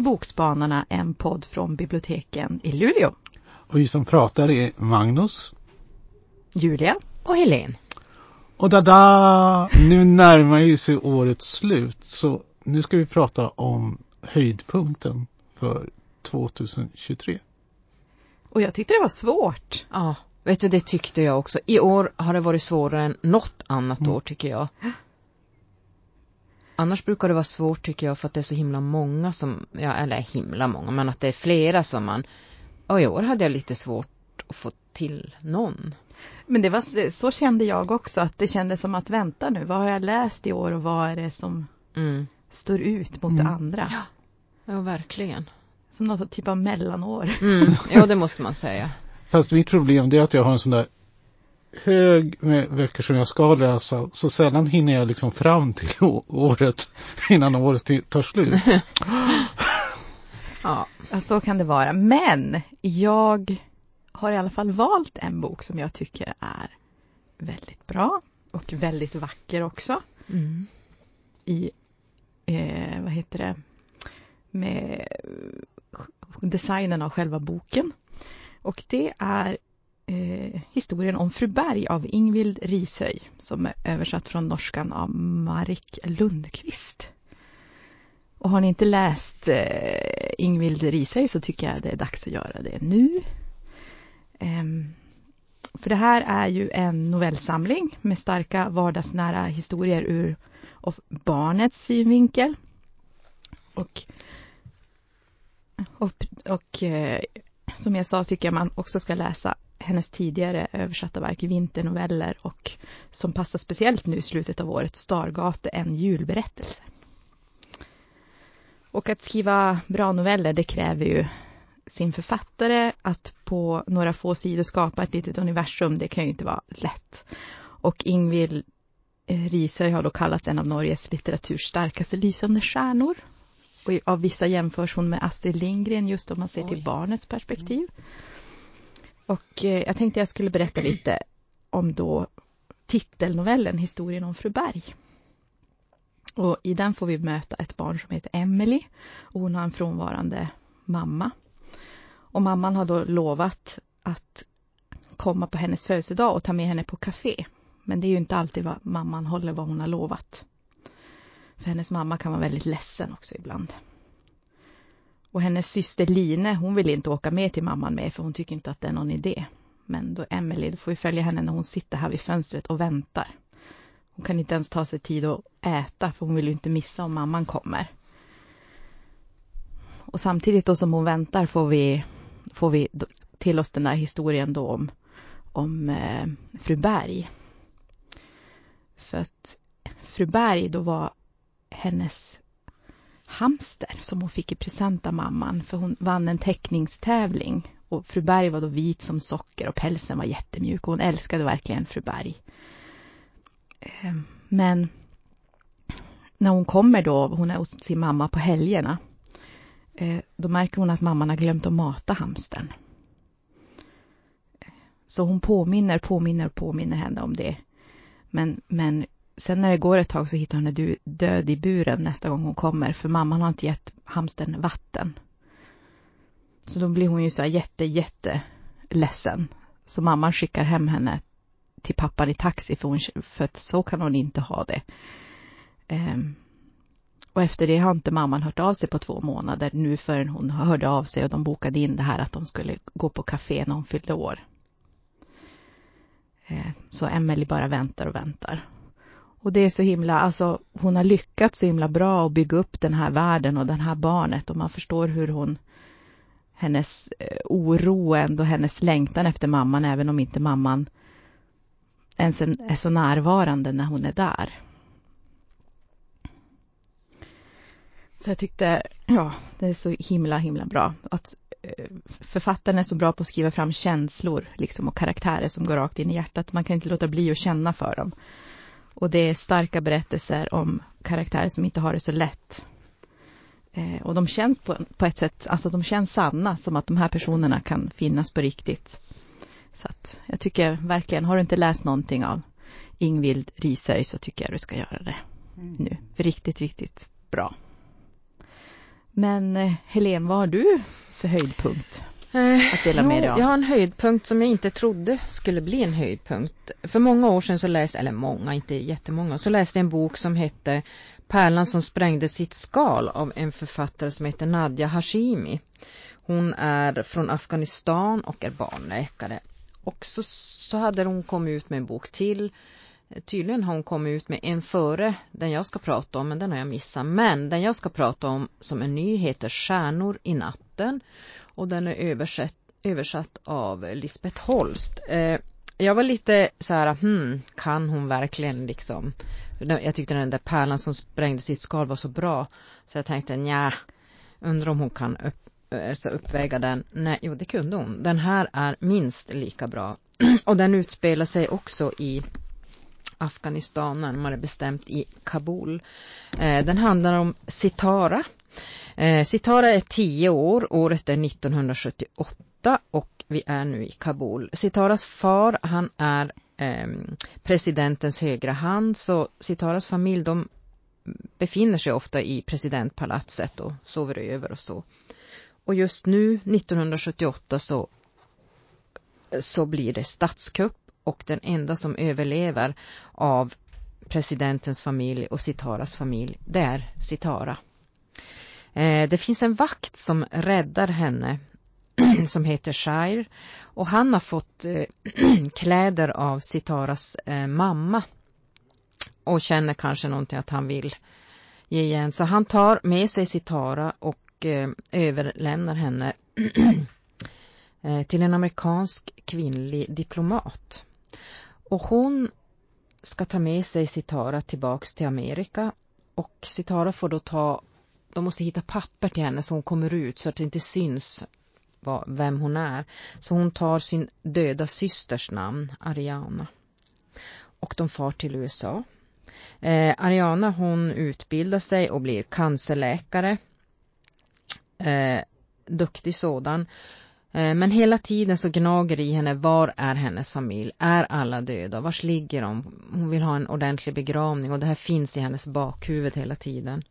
till Bokspanarna, en podd från biblioteken i Luleå. Och vi som pratar är Magnus. Julia. Och Helene. Och dada! Nu närmar ju sig årets slut så nu ska vi prata om höjdpunkten för 2023. Och jag tyckte det var svårt. Ja, vet du det tyckte jag också. I år har det varit svårare än något annat Mm. år tycker jag. Annars brukar det vara svårt tycker jag för att det är så himla många som, ja eller himla många, men att det är flera som man, och i år hade jag lite svårt att få till någon. Men det var, så kände jag också, att det kändes som att vänta nu, vad har jag läst i år och vad är det som Mm. står ut mot Mm. det andra? Ja, verkligen. Som något typ av mellanår. Mm. Ja, det måste man säga. Fast mitt problem det är att jag har en sån där hög med veckor som jag ska läsa så sällan hinner jag liksom fram till året innan året tar slut. Ja. Ja, så kan det vara. Men jag har i alla fall valt en bok som jag tycker är väldigt bra och väldigt vacker också. Mm. I, eh, vad heter det, med designen av själva boken. Och det är eh, historien om Fru Berg av Ingvild Rishöj som är översatt från norskan av Marik Lundqvist. Och har ni inte läst eh, Ingvild Rishöj så tycker jag det är dags att göra det nu. Ehm, för det här är ju en novellsamling med starka vardagsnära historier ur och barnets synvinkel. Och, och, och eh, som jag sa tycker jag man också ska läsa hennes tidigare översatta verk Vinternoveller och som passar speciellt nu i slutet av året Stargate, en julberättelse. Och att skriva bra noveller det kräver ju sin författare att på några få sidor skapa ett litet universum, det kan ju inte vara lätt. Och Ingvild eh, Rishöj har då kallats en av Norges litteraturs starkaste lysande stjärnor. Och av vissa jämförs hon med Astrid Lindgren just om man ser till Oj. barnets perspektiv. Och eh, jag tänkte jag skulle berätta lite om då titelnovellen Historien om Fru Berg. Och i den får vi möta ett barn som heter Emily och hon har en frånvarande mamma. Och mamman har då lovat att komma på hennes födelsedag och ta med henne på café. Men det är ju inte alltid vad mamman håller vad hon har lovat. För hennes mamma kan vara väldigt ledsen också ibland. Och hennes syster Line, hon vill inte åka med till mamman med för hon tycker inte att det är någon idé. Men då Emily, då får vi följa henne när hon sitter här vid fönstret och väntar. Hon kan inte ens ta sig tid att äta för hon vill ju inte missa om mamman kommer. Och samtidigt då som hon väntar får vi, får vi till oss den där historien då om, om eh, fru Berg. För att fru Berg då var hennes hamster som hon fick i present av mamman för hon vann en teckningstävling och fru Berg var då vit som socker och pälsen var jättemjuk och hon älskade verkligen fru Berg. Ehm, men när hon kommer då, hon är hos sin mamma på helgerna, eh, då märker hon att mamman har glömt att mata hamstern. Så hon påminner, påminner, påminner henne om det. Men, men sen när det går ett tag så hittar hon henne död i buren nästa gång hon kommer, för mamman har inte gett hamstern vatten. Så då blir hon ju så här jätte, jätte ledsen. Så mamman skickar hem henne till pappan i taxi för, hon, för att så kan hon inte ha det. Um, och efter det har inte mamman hört av sig på två månader nu förrän hon hörde av sig och de bokade in det här att de skulle gå på café när hon fyllde år. Ehm, så Emily bara väntar och väntar. Och det är så himla, alltså hon har lyckats så himla bra att bygga upp den här världen och den här barnet och man förstår hur hon hennes eh, oro ändå, hennes längtan efter mamman även om inte mamman ens är så närvarande när hon är där. Så jag tyckte, ja, det är så himla, himla bra. Att eh, författaren är så bra på att skriva fram känslor liksom, och karaktärer som går rakt in i hjärtat. Man kan inte låta bli att känna för dem. Och det är starka berättelser om karaktärer som inte har det så lätt. Eh, och de känns på, på ett sätt, alltså de känns sanna, som att de här personerna kan finnas på riktigt. Så att jag tycker verkligen, har du inte läst någonting av Ingvild Rishöj så tycker jag du ska göra det nu. Riktigt, riktigt bra. Men eh, Helene, vad har du för höjdpunkt? Eh, Att dela med dig av. Jag har en höjdpunkt som jag inte trodde skulle bli en höjdpunkt. För många år sedan så läste, eller många, inte jättemånga, så läste jag en bok som hette Pärlan som sprängde sitt skal av en författare som heter Nadia Hashimi. Hon är från Afghanistan och är barnläkare. Och så, så hade hon kommit ut med en bok till. Tydligen har hon kommit ut med en före den jag ska prata om, men den har jag missat. Men den jag ska prata om som är ny heter Stjärnor i natten och den är översatt, översatt av Lisbeth Holst. Eh, jag var lite så här, hmm, kan hon verkligen liksom jag tyckte den där pärlan som sprängde sitt skal var så bra så jag tänkte nja, undrar om hon kan upp, alltså uppväga den. Nej, jo det kunde hon. Den här är minst lika bra och den utspelar sig också i Afghanistan, närmare bestämt i Kabul. Eh, den handlar om Sitara. Eh, Sitara är tio år, året är 1978 och vi är nu i Kabul. Sitaras far, han är eh, presidentens högra hand, så Sitaras familj, de befinner sig ofta i presidentpalatset och sover över och så. Och just nu, 1978, så, så blir det statskupp och den enda som överlever av presidentens familj och Sitaras familj, det är Sitara. Eh, det finns en vakt som räddar henne som heter Shire och han har fått eh, kläder av Sitaras eh, mamma och känner kanske någonting att han vill ge igen. Så han tar med sig Sitara och överlämnar henne till en amerikansk kvinnlig diplomat. Och hon ska ta med sig Sitara tillbaks till Amerika och Sitara får då ta, de måste hitta papper till henne så hon kommer ut så att det inte syns vad, vem hon är. Så hon tar sin döda systers namn, Ariana. Och de far till USA. Eh, Ariana hon utbildar sig och blir cancerläkare. Eh, duktig sådan. Eh, men hela tiden så gnager i henne, var är hennes familj? Är alla döda? Vars ligger de? Hon vill ha en ordentlig begravning och det här finns i hennes bakhuvud hela tiden.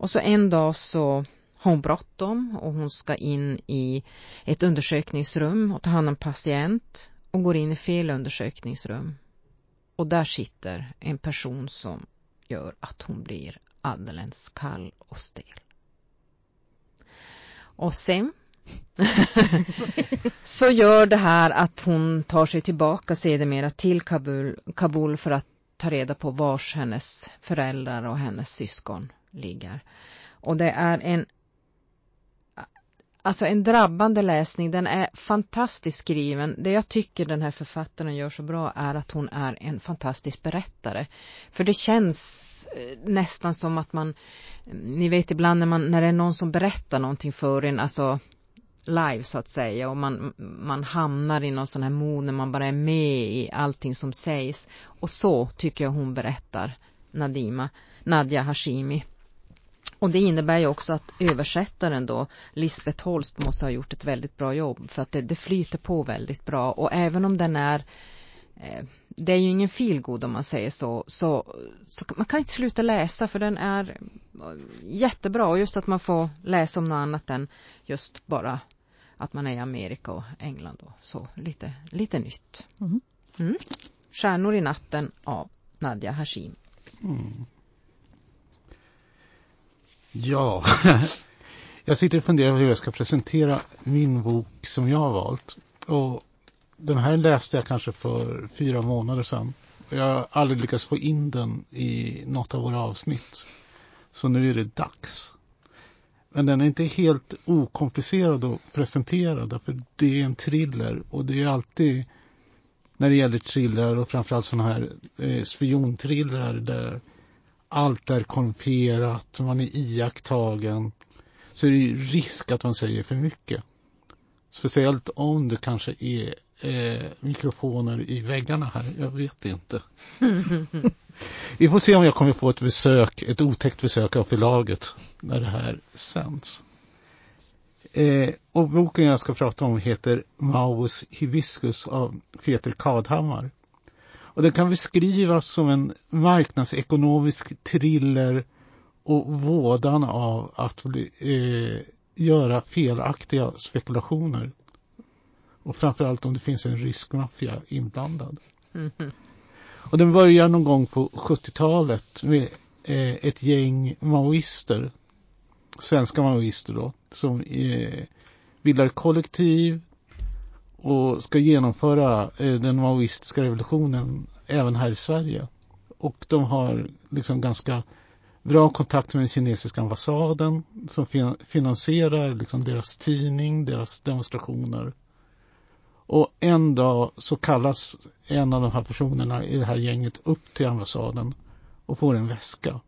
Och så en dag så har hon bråttom och hon ska in i ett undersökningsrum och ta hand om patient och går in i fel undersökningsrum. Och där sitter en person som gör att hon blir alldeles kall och stel. Och sen så gör det här att hon tar sig tillbaka sedermera till Kabul, Kabul för att ta reda på vars hennes föräldrar och hennes syskon ligger. Och det är en Alltså en drabbande läsning, den är fantastiskt skriven. Det jag tycker den här författaren gör så bra är att hon är en fantastisk berättare. För det känns eh, nästan som att man, ni vet ibland när, man, när det är någon som berättar någonting för en, alltså live så att säga och man, man hamnar i någon sån här mod när man bara är med i allting som sägs. Och så tycker jag hon berättar, Nadima, Nadja Hashimi. Och det innebär ju också att översättaren då, Lisbeth Holst, måste ha gjort ett väldigt bra jobb för att det, det flyter på väldigt bra och även om den är eh, det är ju ingen feelgood om man säger så, så, så man kan inte sluta läsa för den är jättebra och just att man får läsa om något annat än just bara att man är i Amerika och England och så lite, lite nytt. Mm. Mm. Stjärnor i natten av Nadja Hashim. Mm. Ja, jag sitter och funderar på hur jag ska presentera min bok som jag har valt. Och den här läste jag kanske för fyra månader sedan. Jag har aldrig lyckats få in den i något av våra avsnitt. Så nu är det dags. Men den är inte helt okomplicerad att presentera därför det är en thriller och det är alltid när det gäller thriller och framförallt sådana här eh, spionthrillrar där allt är konfierat, man är iakttagen så är det ju risk att man säger för mycket. Speciellt om det kanske är eh, mikrofoner i väggarna här, jag vet inte. Vi får se om jag kommer få ett besök, ett otäckt besök av förlaget när det här sänds. Eh, och boken jag ska prata om heter Maus hibiscus av Peter Kadhammar. Och den kan beskrivas som en marknadsekonomisk thriller och vådan av att bli, eh, göra felaktiga spekulationer. Och framförallt om det finns en rysk maffia inblandad. Mhm. Och den börjar någon gång på 70-talet med eh, ett gäng maoister, svenska maoister då, som eh, bildar kollektiv och ska genomföra eh, den maoistiska revolutionen även här i Sverige. Och de har liksom ganska bra kontakt med den kinesiska ambassaden som fin finansierar liksom deras tidning, deras demonstrationer. Och en dag så kallas en av de här personerna i det här gänget upp till ambassaden och får en väska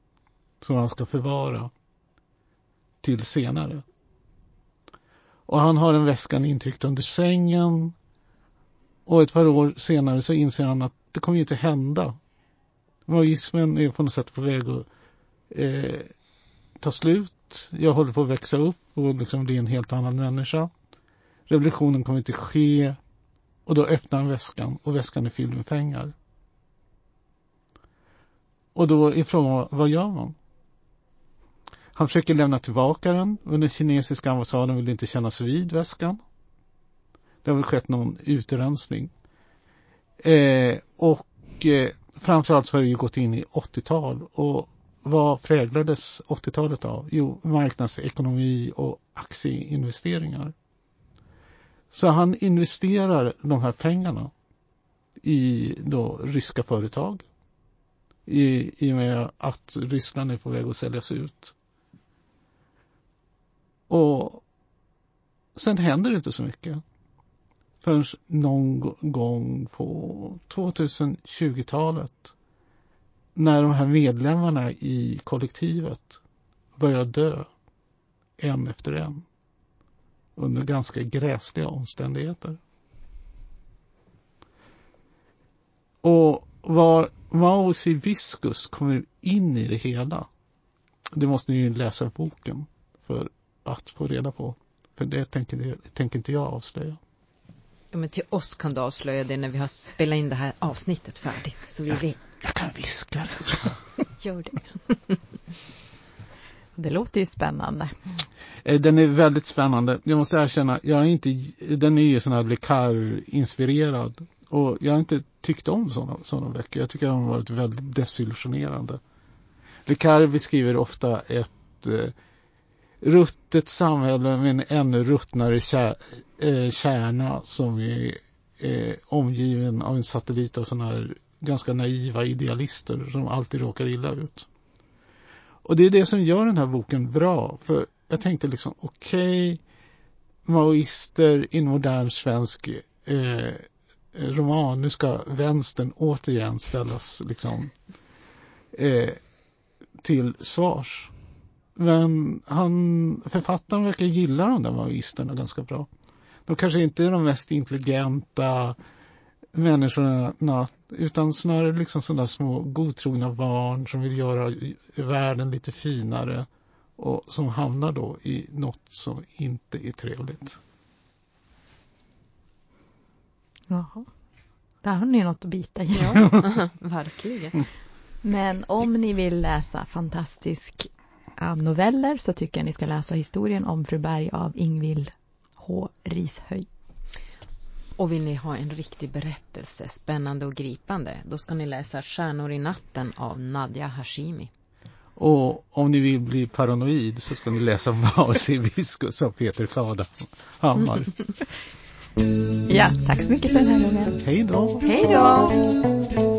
som han ska förvara till senare. Och han har den väskan intryckt under sängen och ett par år senare så inser han att det kommer ju inte hända. Maoismen är på något sätt på väg att eh, ta slut. Jag håller på att växa upp och liksom bli en helt annan människa. Revolutionen kommer inte ske. Och då öppnar han väskan och väskan är fylld med pengar. Och då är frågan, vad gör man? Han försöker lämna tillbaka den, men den kinesiska ambassaden vill inte kännas vid väskan. Det har väl skett någon utrensning. Eh, och eh, framförallt så har vi gått in i 80-tal och vad präglades 80-talet av? Jo, marknadsekonomi och aktieinvesteringar. Så han investerar de här pengarna i då ryska företag. I, I och med att Ryssland är på väg att säljas ut. Och sen händer det inte så mycket. Förrän någon gång på 2020-talet när de här medlemmarna i kollektivet börjar dö en efter en under ganska gräsliga omständigheter. Och var Maus Viskus kommer in i det hela, det måste ni ju läsa boken för att få reda på. För det tänker, tänker inte jag avslöja. Ja, men till oss kan du avslöja det när vi har spelat in det här avsnittet färdigt. Så vi vet. Jag kan viska det. Gör det. Det låter ju spännande. Eh, den är väldigt spännande. Jag måste erkänna, jag är inte, den är ju sån här Le inspirerad Och jag har inte tyckt om sådana, sådana böcker. Jag tycker de har varit väldigt desillusionerande. Le beskriver ofta ett eh, ruttet samhälle med en ännu ruttnare kär, eh, kärna som är eh, omgiven av en satellit av sådana här ganska naiva idealister som alltid råkar illa ut. Och det är det som gör den här boken bra. För jag tänkte liksom, okej, okay, maoister i en modern svensk eh, roman, nu ska vänstern återigen ställas liksom eh, till svars. Men han, författaren verkar gilla de där maoisterna ganska bra. De kanske inte är de mest intelligenta människorna utan snarare liksom sådana små godtrogna barn som vill göra världen lite finare och som hamnar då i något som inte är trevligt. Jaha. Där har ni något att bita i. Ja, verkligen. Men om ni vill läsa fantastiska noveller så tycker jag ni ska läsa historien om Fru Berg av Ingvild H. Rishöj. Och vill ni ha en riktig berättelse, spännande och gripande, då ska ni läsa Stjärnor i natten av Nadja Hashimi. Och om ni vill bli paranoid så ska ni läsa Vasibiskus av Peter Hammar. ja, tack så mycket för den här gången. Hej då. Hej då.